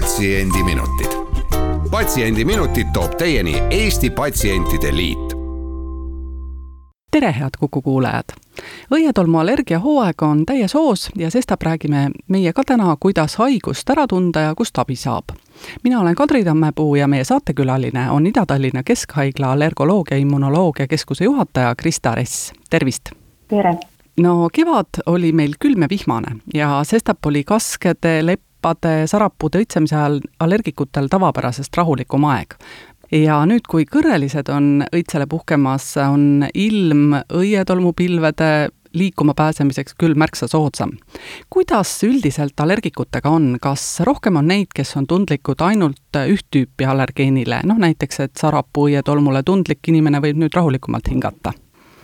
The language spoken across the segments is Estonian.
patsiendiminutid. patsiendiminutid toob teieni Eesti Patsientide Liit. tere, head Kuku kuulajad! õietolmu allergiahooaeg on täies hoos ja sestap räägime meie ka täna, kuidas haigust ära tunda ja kust abi saab. mina olen Kadri Tammepuu ja meie saatekülaline on Ida-Tallinna Keskhaigla allergoloogia immunoloogia keskuse juhataja Krista Ress, tervist! tere! no kevad oli meil külm ja vihmane ja sestap oli kaskede, lepp, leppade, sarapuude õitsemise ajal allergikutel tavapärasest rahulikum aeg. ja nüüd, kui kõrrelised on õitsele puhkemas, on ilm õietolmupilvede liikuma pääsemiseks küll märksa soodsam. kuidas üldiselt allergikutega on, kas rohkem on neid, kes on tundlikud ainult üht tüüpi allergeenile, noh näiteks, et sarapuu õietolmule tundlik inimene võib nüüd rahulikumalt hingata?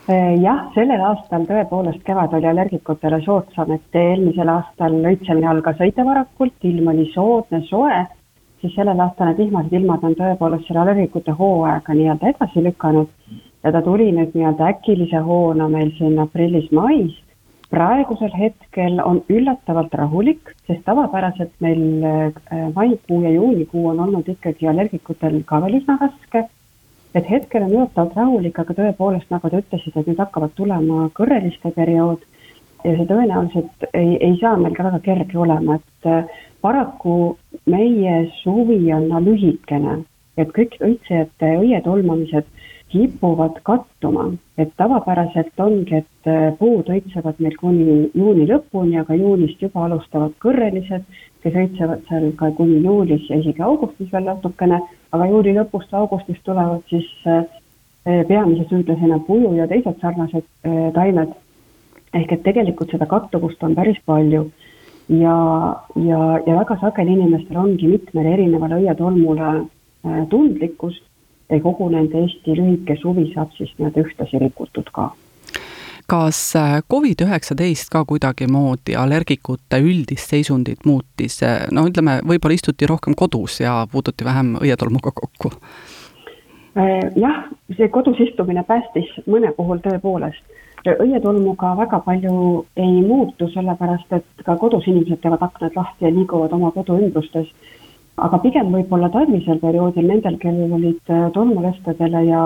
Äh, jah, sellel aastal tõepoolest kevad oli allergikutele soodsam, et eelmisel aastal õitsemine algas õige varakult, ilm oli soodne, soe, siis sellel aastal need vihmased ilmad on tõepoolest selle allergikute hooaega nii-öelda edasi lükanud ja ta tuli nüüd nii-öelda äkilise hoona meil siin aprillis-mais. praegusel hetkel on üllatavalt rahulik, sest tavapäraselt meil äh, maikuu ja juunikuu on olnud ikkagi allergikutel ka veel üsna raske et hetkel on üllatavalt rahulik, aga tõepoolest, nagu te ütlesite, et nüüd hakkavad tulema kõrreliste periood ja see tõenäoliselt ei, ei saa meil ka väga kerge olema, et äh, paraku meie suvi on lühikene, et kõik õitsejate õietolmamised kipuvad kattuma, et tavapäraselt ongi, et äh, puud õitsevad meil kuni juuni lõpuni, aga juunist juba alustavad kõrrelised, kes õitsevad seal ka kuni juulis ja isegi augustis veel natukene, aga juuli lõpust, augustist tulevad siis äh, peamise süüdlasena puju ja teised sarnased äh, taimed. ehk et tegelikult seda kattuvust on päris palju. Ja, ja, ja väga sageli inimestel ongi mitmele erinevale õietolmule tundlikkus. Ja kogu nende Eesti lühike suvi saab siis nii-öelda ühtlasi rikutud ka kas äh, Covid-19 ka kuidagimoodi allergikute üldist seisundit muutis, no ütleme, võib-olla istuti rohkem kodus ja puututi vähem õietolmuga kokku? Äh, jah, see kodus istumine päästis mõne puhul tõepoolest. õietolmuga väga palju ei muutu, sellepärast et ka kodus inimesed teevad aknad lahti ja liiguvad oma kodu ümbrustes aga pigem võib-olla talvisel perioodil nendel, kellel olid äh, tolmulestadele ja,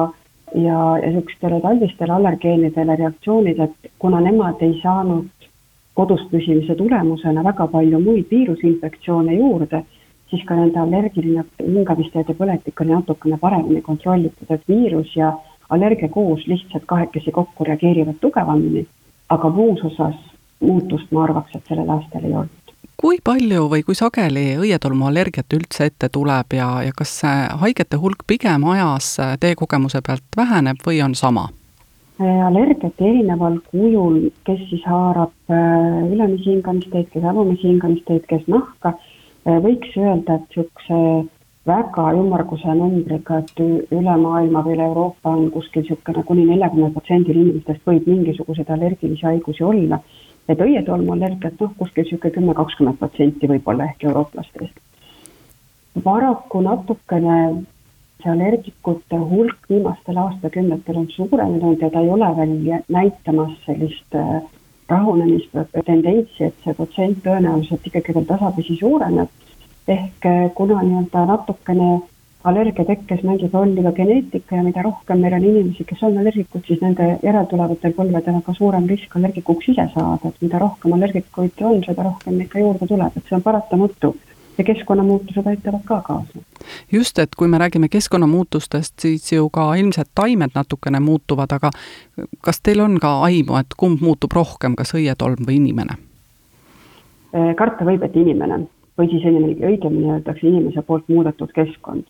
ja, ja niisugustele talvistele allergeenidele reaktsioonid, et kuna nemad ei saanud kodus püsimise tulemusena väga palju muid viirusinfektsioone juurde, siis ka nende allergiline hingamisteede põletik oli natukene paremini kontrollitud, et viirus ja allergia koos lihtsalt kahekesi kokku reageerivad tugevamini, aga muus osas muutust ma arvaks, et sellel aastal ei olnud kui palju või kui sageli õietolmuallergiat üldse ette tuleb ja, ja kas haigete hulk pigem ajas teie kogemuse pealt väheneb või on sama? Äh, allergiat erineval kujul, kes siis haarab äh, ülemisi hingamisteid, kes alumisi hingamisteid, kes nahka, äh, võiks öelda, et niisuguse väga ümmarguse numbriga, et üle maailma või üle Euroopa on kuskil niisugune kuni neljakümne protsendil inimestest võib mingisuguseid allergilisi haigusi olla et õietolmuallergiat noh, kuskil niisugune kümme, kakskümmend protsenti võib-olla ehk eurooplastest. paraku natukene see allergikute hulk viimastel aastakümnetel on suurenenud ja ta ei ole veel näitamas sellist äh, rahunемistendentsi, et see protsent tõenäoliselt ikkagi veel tasapisi suureneb. ehk äh, kuna nii-öelda natukene allergia tekkes mängib rolli ka geneetika ja mida rohkem meil on inimesi, kes on allergikud, siis nende järeltulevatel põlvedel on ka suurem risk allergikuks ise saada, et mida rohkem allergikuid on, seda rohkem neid ka juurde tuleb, et see on paratamatu ja keskkonnamuutused aitavad ka kaasa. just, et kui me räägime keskkonnamuutustest, siis ju ka ilmselt taimed natukene muutuvad, aga kas teil on ka aimu, et kumb muutub rohkem, kas õietolm või inimene? karta võib, et inimene või siis õigemini öeldakse inimese poolt muudetud keskkond.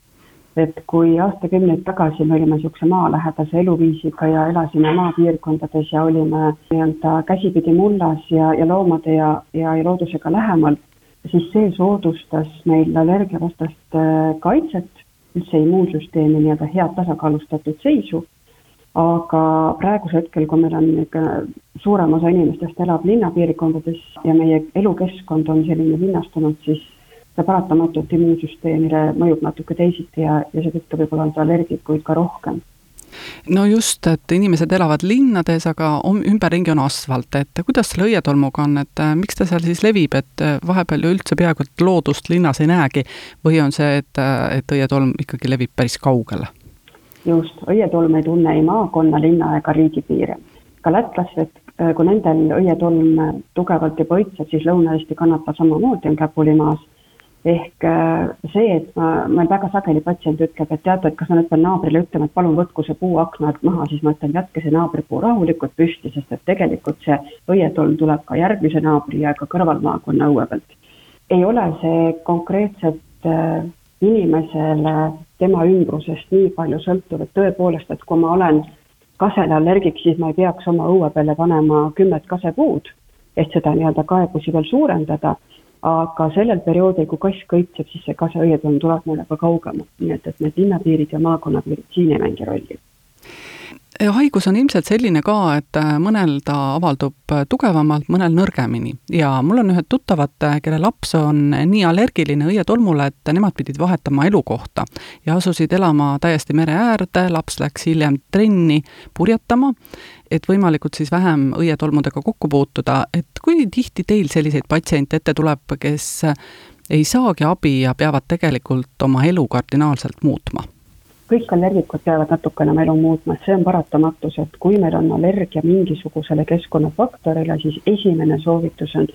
Et kui aastakümneid tagasi me olime niisuguse maalähedase eluviisiga ja elasime maapiirkondades ja olime nii-öelda käsipidi mullas ja, ja loomade ja, ja, ja loodusega lähemal, siis see soodustas meil allergiavastast äh, kaitset, üldse immuunsüsteemi nii-öelda head tasakaalustatud seisu. Aga praegusel hetkel, kui meil on ikka suurem osa inimestest elab linnapiirkondades ja meie elukeskkond on selline linnastunud, siis see paratamatult immuunsüsteemile mõjub natuke teisiti ja, ja seetõttu võib-olla on see allergikuid ka rohkem no just, et inimesed elavad linnades, aga ümberringi on asfalt, et kuidas selle õietolmuga on, et äh, miks ta seal siis levib, et äh, vahepeal ju üldse peaaegu et loodust linnas ei näegi või on see, et, äh, et õietolm ikkagi levib päris kaugele? just, õietolm ei tunne ei maakonna, linna ega riigipiire. ka lätlased, kui nendel õietolm tugevalt juba õitseb, siis Lõuna-Eesti kannatab samamoodi, on käpulimaas. Ehk äh, see, et ma, meil väga sageli patsient ütleb, et teate, et kas ma nüüd pean naabrile ütlema, et palun võtku see puu akna alt maha, siis ma ütlen, jätke see naabripuu rahulikult püsti, sest et tegelikult see õietolm tuleb ka järgmise naabri ja ka kõrvalmaakonna õue pealt. ei ole see konkreetselt äh, inimesele tema ümbrusest nii palju sõltuv, et tõepoolest, et kui ma olen kasele allergik, siis ma ei peaks oma õue peale panema kümmet kasepuud, et seda nii-öelda kaebusi veel suurendada, aga sellel perioodil, kui kass kõitseb, siis see kaseõietolm tuleb meile ka kaugemalt, nii et, et need linnapiirid ja maakonnapiirid siin ei mängi rolli haigus on ilmselt selline ka, et äh, mõnel ta avaldub äh, tugevamalt, mõnel nõrgemini. Ja mul on ühed tuttavad, äh, kelle laps on nii allergiline õietolmule, et nemad pidid vahetama elukohta ja asusid elama täiesti mere äärde, laps läks hiljem trenni purjetama, et võimalikult siis vähem õietolmudega kokku puutuda, et kui tihti teil selliseid patsiente ette tuleb, kes ei saagi abi ja peavad tegelikult oma elu kardinaalselt muutma kõik allergikud peavad natukene oma elu muutma, et see on paratamatus, et kui meil on allergia mingisugusele keskkonnafaktorile, siis esimene soovitus on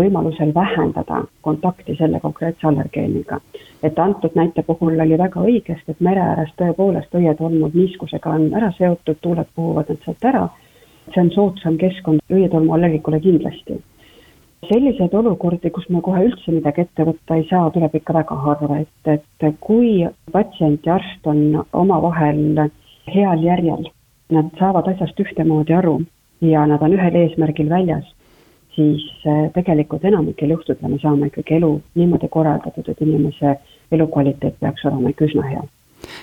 võimalusel vähendada kontakti selle konkreetse allergeeniga. et antud näite puhul oli väga õigesti, et mere ääres tõepoolest õietolmud niiskusega on ära seotud, tuuled puhuvad nad sealt ära, see on soodsam keskkond õietolmu allergikule kindlasti selliseid olukordi, kus me kohe üldse midagi ette võtta ei saa, tuleb ikka väga harva, et, et kui patsient ja arst on omavahel heal järjel, nad saavad asjast ühtemoodi aru ja nad on ühel eesmärgil väljas, siis eh, tegelikult enamikel juhtudel me saame ikkagi elu niimoodi korraldatud, et inimese elukvaliteet peaks olema ikka üsna hea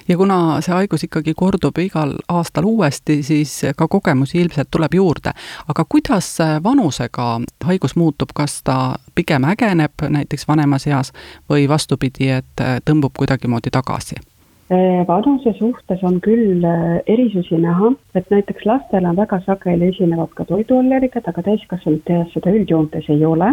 ja kuna see haigus ikkagi kordub igal aastal uuesti, siis ka kogemusi ilmselt tuleb juurde. aga kuidas vanusega haigus muutub, kas ta pigem ägeneb näiteks vanemas eas või vastupidi, et tõmbub kuidagimoodi tagasi? vanuse suhtes on küll äh, erisusi näha, et näiteks lastel on väga sageli esinevad ka toiduallergiad, aga täiskasvanute eas seda üldjoontes ei ole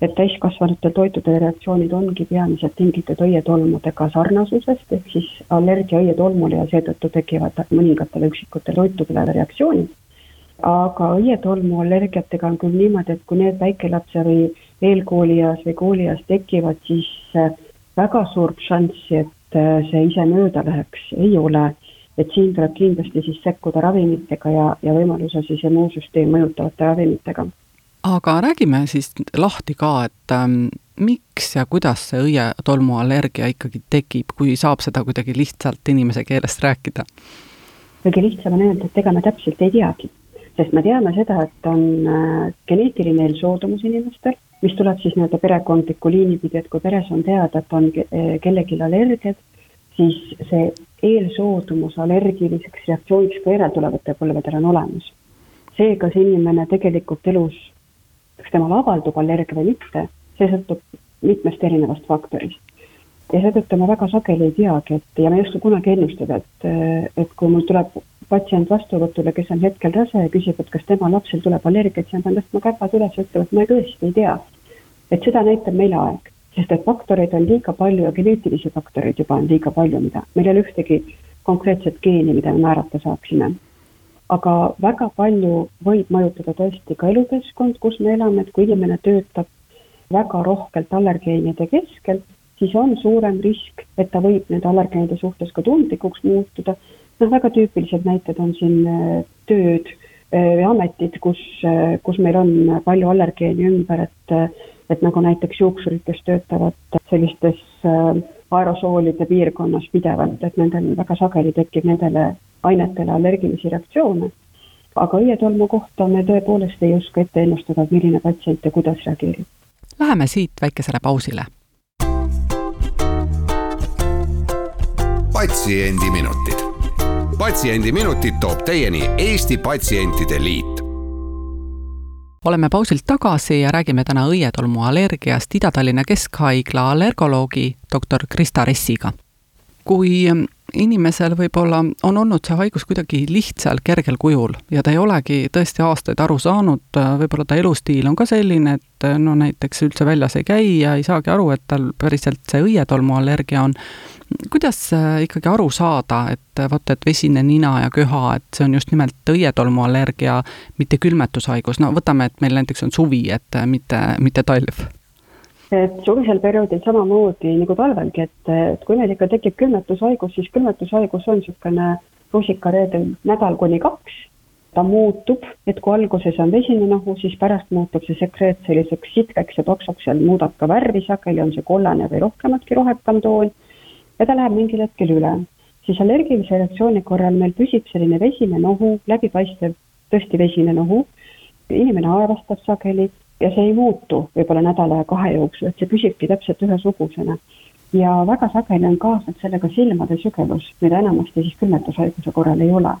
et täiskasvanute toitude reaktsioonid ongi peamiselt tingitud õietolmudega sarnasusest, ehk siis allergia õietolmule ja seetõttu tekivad mõningatele üksikutele toitudele reaktsioonid. aga õietolmu allergiatega on küll niimoodi, et kui need väikelapse või eelkoolieas või koolieas tekivad, siis äh, väga suurt šanssi, et äh, see ise mööda läheks, ei ole et siin tuleb kindlasti siis sekkuda ravimitega ja, ja võimalusel siis immuunsüsteemi mõjutavate ravimitega aga räägime siis lahti ka, et ähm, miks ja kuidas see õietolmuallergia ikkagi tekib, kui saab seda kuidagi lihtsalt inimese keelest rääkida? kõige lihtsam on öelda, et ega me täpselt ei teagi, sest me teame seda, et on äh, geneetiline eelsoodumus inimestel, mis tuleb siis nii-öelda perekondliku liini pidi, et kui peres on teada, et on äh, kellelgi allergiad, siis see eelsoodumus allergiliseks reaktsiooniks ka järeltulevatel põlvedel on olemas. seega see inimene tegelikult elus kas temal avaldub allergia või mitte, see sõltub mitmest erinevast faktorist. ja seetõttu ma väga sageli ei teagi, et ja ma ei oska kunagi ennustada, et, et kui mul tuleb patsient vastuvõtule, kes on hetkel rase ja küsib, et kas tema lapsel tuleb allergia, siis ma pean tõstma käpad üles ja ütlema, et ma tõesti ei tea. et seda näitab meile aeg, sest et faktoreid on liiga palju ja geneetilisi faktoreid juba on liiga palju, mida, meil ei ole ühtegi konkreetset geeni, mida me määrata saaksime aga väga palju võib mõjutada tõesti ka elukeskkond, kus me elame, et kui inimene töötab väga rohkelt allergeenide keskel, siis on suurem risk, et ta võib nende allergeenide suhtes ka tundlikuks muutuda. noh, väga tüüpilised näited on siin äh, tööd äh, või ametid, kus, äh, kus meil on palju allergeeni ümber, et et nagu näiteks juuksurid, kes töötavad sellistes äh, aerosoolide piirkonnas pidevalt, et nendel väga sageli tekib nendele ainetele allergilisi reaktsioone. aga õietolmu kohta me tõepoolest ei oska ette ennustada, et milline patsient ja kuidas reageerib. Läheme siit väikesele pausile. patsiendiminutid. patsiendiminutid toob teieni Eesti Patsientide Liit oleme pausilt tagasi ja räägime täna õietolmuallergiast Ida-Tallinna Keskhaigla allergoloogi doktor Krista Ressiga. kui inimesel võib-olla on olnud see haigus kuidagi lihtsal, kergel kujul ja ta ei olegi tõesti aastaid aru saanud, võib-olla ta elustiil on ka selline, et no näiteks üldse väljas ei käi ja ei saagi aru, et tal päriselt see õietolmuallergia on. kuidas ikkagi aru saada, et vot, et vesine nina ja köha, et see on just nimelt õietolmuallergia, mitte külmetushaigus, no võtame, et meil näiteks on suvi, et mitte, mitte talv et suvisel perioodil samamoodi nagu talvelgi, et, et kui meil ikka tekib külmetushaigus, siis külmetushaigus on niisugune rusikareedel nädal kuni kaks. ta muutub, et kui alguses on vesine nohu, siis pärast muutub see sekreet selliseks sitkeks ja toksoks ja muudab ka värvi, sageli on see kollane või rohkematki rohekam toon. ja ta läheb mingil hetkel üle. siis allergilise reaktsiooni korral meil püsib selline vesine nohu, läbipaistev, tõesti vesine nohu. inimene arvestab sageli ja see ei muutu võib-olla nädala-kahe jooksul, et see püsibki täpselt ühesugusena. ja väga sageli on kaasnenud sellega silmade sügelus, mida enamasti siis külmetushaiguse korral ei ole.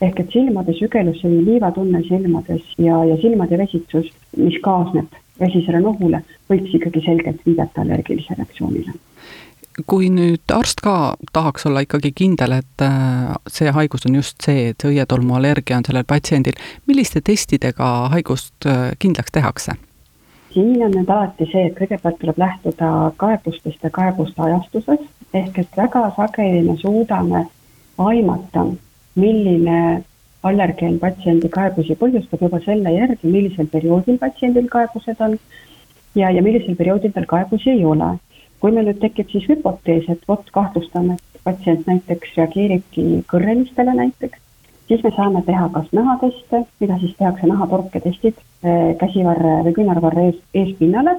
ehk et silmade sügelus, selline liivatunne silmades ja, ja silmade vesitsus, mis kaasneb vesisele nohule, võiks ikkagi selgelt viidata allergilisele reaktsioonile kui nüüd arst ka tahaks olla ikkagi kindel, et äh, see haigus on just see, et õietolmuallergia on sellel patsiendil, milliste testidega haigust äh, kindlaks tehakse? siin on nüüd alati see, et kõigepealt tuleb lähtuda kaebustest ja kaebuste ajastusest, ehk et väga sageli me suudame aimata, milline allergeen patsiendi kaebusi põhjustab juba selle järgi, millisel perioodil patsiendil kaebused on ja, ja millisel perioodil tal kaebusi ei ole kui meil nüüd tekib siis hüpotees, et vot kahtlustame, et patsient näiteks reageeribki kõrrelistele näiteks, siis me saame teha kas nahateste, mida siis tehakse nahatorketestid eh, käsivarre või küünarvarre ees, eespinnale.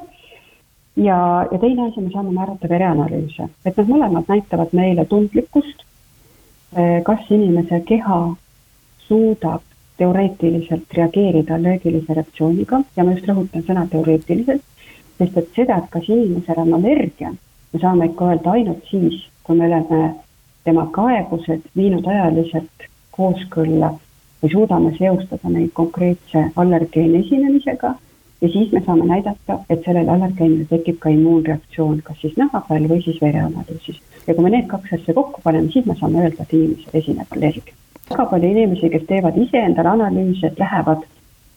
ja, ja teine asi, me saame määrata vereanalüüse, et need mõlemad näitavad meile tundlikkust, eh, kas inimese keha suudab teoreetiliselt reageerida allergilise reaktsiooniga. Ja ma just rõhutan sõna teoreetiliselt sest et seda, et kas inimesel on allergia, me saame ikka öelda ainult siis, kui me oleme tema kaebused viinud ajaliselt kooskõlla või suudame seostada neid konkreetse allergeeni esinemisega ja siis me saame näidata, et sellele allergeenile tekib ka immuunreaktsioon, kas siis naha peal või siis vereanalüüsis. ja kui me need kaks asja kokku paneme, siis me saame öelda, et inimesel esineb allergia. väga palju inimesi, kes teevad iseendale analüüse, lähevad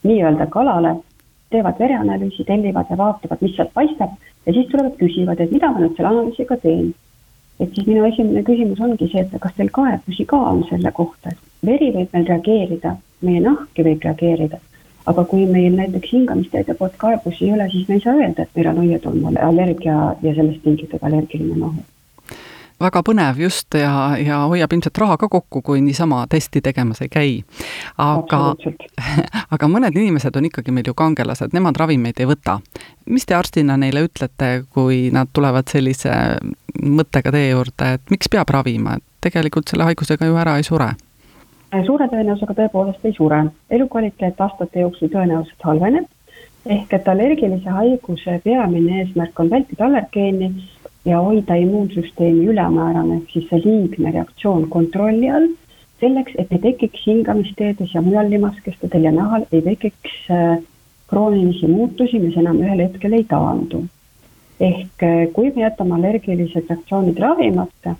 nii-öelda kalale teevad vereanalüüsi, tellivad ja vaatavad, mis sealt paistab. Ja siis tulevad, küsivad, et mida ma nüüd selle analüüsiga teen. et siis minu esimene küsimus ongi see, et kas teil kaebusi ka on selle kohta, et veri võib meil reageerida, meie nahk võib reageerida, aga kui meil näiteks hingamisteede poolt kaebusi ei ole, siis me ei saa öelda, et meil on õietolmu allergia ja sellest tingitud allergiline nohu väga põnev just ja, ja hoiab ilmselt raha ka kokku, kui niisama testi tegemas ei käi. aga, aga mõned inimesed on ikkagi meil ju kangelased, nemad ravimeid ei võta. mis te arstina neile ütlete, kui nad tulevad sellise mõttega teie juurde, et miks peab ravima, et tegelikult selle haigusega ju ära ei sure? suure tõenäosusega tõepoolest ei sure, elukvaliteet aastate jooksul tõenäoliselt halveneb, ehk et allergilise haiguse peamine eesmärk on vältida allergeeni ja hoida immuunsüsteemi ülemäärane siis see liigne reaktsioon kontrolli all, selleks, et ei tekiks hingamisteedes ja mujal limaskestadel ja nahal ei tekiks äh, kroonilisi muutusi, mis enam ühel hetkel ei taandu. ehk äh, kui me jätame allergilised reaktsioonid ravimata,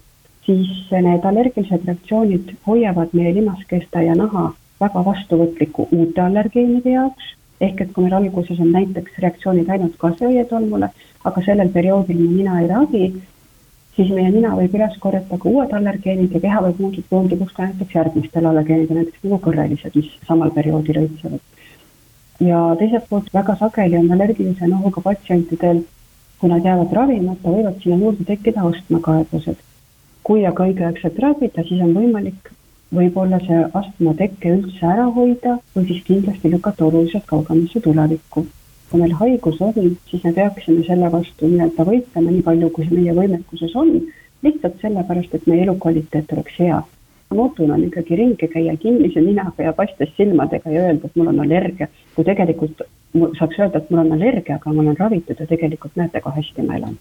siis need allergilised reaktsioonid hoiavad meie limaskesta ja naha väga vastuvõtliku uute allergeenide jaoks ehk et kui meil alguses on näiteks reaktsioonid ainult kasvuõietolmule, aga sellel perioodil me nina ei ravi, siis meie nina võib üles korjata ka uued allergeenid ja keha võib muutuda tundlikuks ka näiteks järgmistele allergeenidele, näiteks nagu kõrrelised, mis samal perioodil õitsevad. ja teiselt poolt väga sageli on allergilise nohuga patsientidel, kui nad jäävad ravimata, võivad sinna juurde tekkida astmakaebused. kui aga õigeaegselt ravida, siis on võimalik võib-olla see astma tekke üldse ära hoida või siis kindlasti lükata oluliselt kaugemasse tulevikku. kui meil haigus on, siis me peaksime selle vastu nii-öelda võitlema nii palju, kui meie võimekuses on, lihtsalt sellepärast, et meie elukvaliteet oleks hea. nutuna on ikkagi ringi käia kinnise ninaga ja paistes silmadega ja öelda, et mul on allergia, kui tegelikult saaks öelda, et mul on allergia, aga ma olen ravitud ja tegelikult näete, kui hästi ma elan.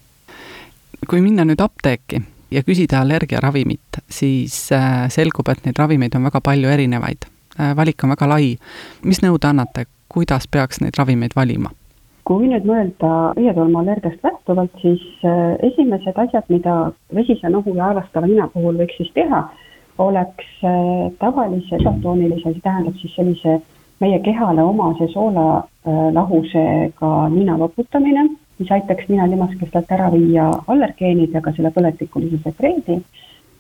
kui minna nüüd apteeki ja küsida allergiaravimit, siis äh, selgub, et neid ravimeid on väga palju erinevaid. Äh, valik on väga lai. mis nõu te annate, kuidas peaks neid ravimeid valima? kui nüüd mõelda õietolmuallergiast lähtuvalt, siis äh, esimesed asjad, mida vesise nohu ja haavastava nina puhul võiks siis teha, oleks tavalise isotoonilise, see tähendab siis sellise meie kehale omase soolalahusega nina loputamine mis aitaks ninalimaskestelt ära viia allergeenidega selle põletikulise sekreedi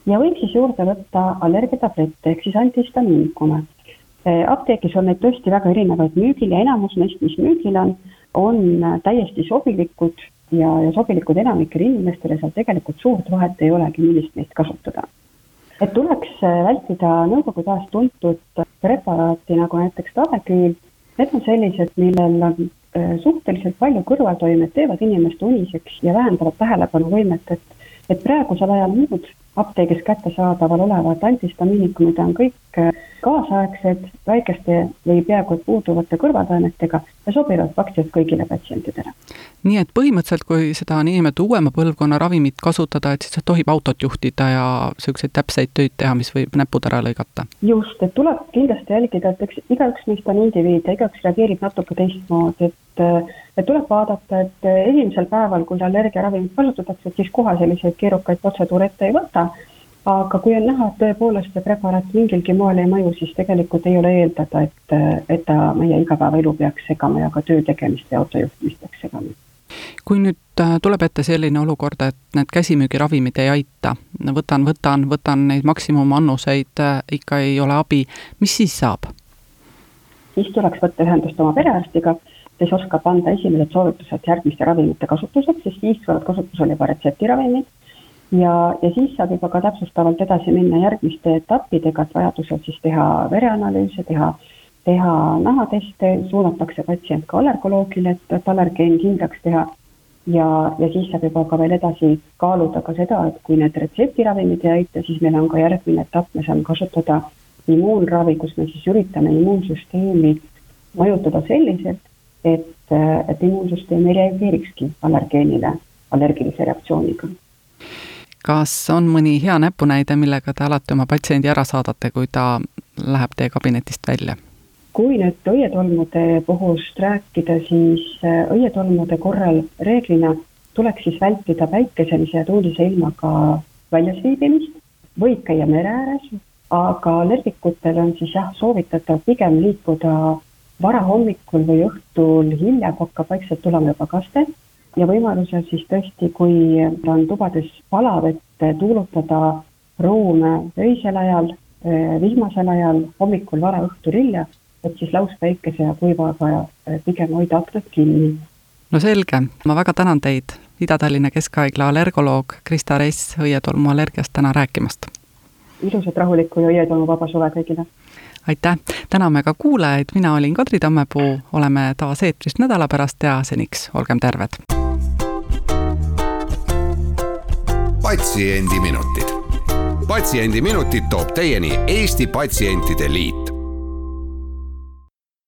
ja võib siis juurde võtta allergiatablette ehk siis antihistamiinikume. apteegis on neid tõesti väga erinevaid müügil ja enamus neist, mis müügil on, on täiesti sobilikud ja, ja sobilikud enamikele inimestele, seal tegelikult suurt vahet ei olegi, millist neist kasutada. et tuleks vältida nõukogude ajast tuntud preparaati nagu näiteks Taveküül, need on sellised, millel on suhteliselt palju kõrvaltoimed teevad inimest uniseks ja vähendavad tähelepanuvõimet, et et praegusel ajal muud apteegis kättesaadaval olevad antihistamiinikumid on kõik äh, kaasaegsed, väikeste või peaaegu puuduvate kõrvaltoimetega ja sobivad praktiliselt kõigile patsientidele. nii et põhimõtteliselt, kui seda niinimetatud uuema põlvkonna ravimit kasutada, et siis tohib autot juhtida ja niisuguseid täpseid töid teha, mis võib näpud ära lõigata? just, et tuleb kindlasti jälgida, et eks igaüks meist on indiviid ja igaüks reageerib natuke teistmoodi, et et tuleb vaadata, et esimesel päeval, kui allergiaravimit kasutatakse, et siis kohe selliseid keerukaid protseduure ette ei võta aga kui on näha, et tõepoolest see preparaat mingilgi moel ei mõju, siis tegelikult ei ole eeldada, et, et ta meie igapäevaelu peaks segama ja ka töö tegemist ja autojuhtimist peaks segama. kui nüüd äh, tuleb ette selline olukord, et need käsimüügiravimid ei aita, võtan, võtan, võtan neid maksimumannuseid, ikka ei ole abi, mis siis saab? siis tuleks võtta ühendust oma perearstiga, kes oskab anda esimesed soovitused järgmiste ravimite kasutuseks, sest siis tulevad kasutusele juba retseptiravimid ja, ja siis saab juba ka täpsustavalt edasi minna järgmiste etappidega, et vajadusel siis teha vereanalüüse, teha, teha nahateste, suunatakse patsient ka allergoloogile, et, et allergeen kindlaks teha. ja, ja siis saab juba ka veel edasi kaaluda ka seda, et kui need retseptiravimid ei aita, siis meil on ka järgmine etapp, me saame kasutada immuunravi, kus me siis üritame immuunsüsteemi mõjutada selliselt, et, et immuunsüsteem ei reageerikski allergeenile allergilise reaktsiooniga kas on mõni hea näpunäide, millega te alati oma patsiendi ära saadate, kui ta läheb teie kabinetist välja? kui nüüd õietolmude puhust rääkida, siis äh, õietolmude korral reeglina tuleks siis vältida päikeselise ja tuulise ilmaga väljas viibimist, võib käia mere ääres, aga allergikutel on siis jah, soovitatav pigem liikuda varahommikul või õhtul hilja, kui hakkab vaikselt tulema juba kaste ja võimalusel siis tõesti, kui ta on tubades palav, et tuulutada ruume öisel ajal, eh, vihmasel ajal, hommikul vara, õhtul hilja, et siis lauspäikese ja kuivaga eh, pigem hoida aknad kinni. no selge, ma väga tänan teid, Ida-Tallinna Keskhaigla allergoloog Krista Ress õietolmu allergiast täna rääkimast. ilusat, rahulikku ja õietolmuvaba suve kõigile! Aitäh, täname ka kuulajaid, mina olin Kadri Tammepuu, oleme taas eetris nädala pärast ja seniks olgem terved! patsiendiminutid. patsiendiminutid toob teieni Eesti Patsientide Liit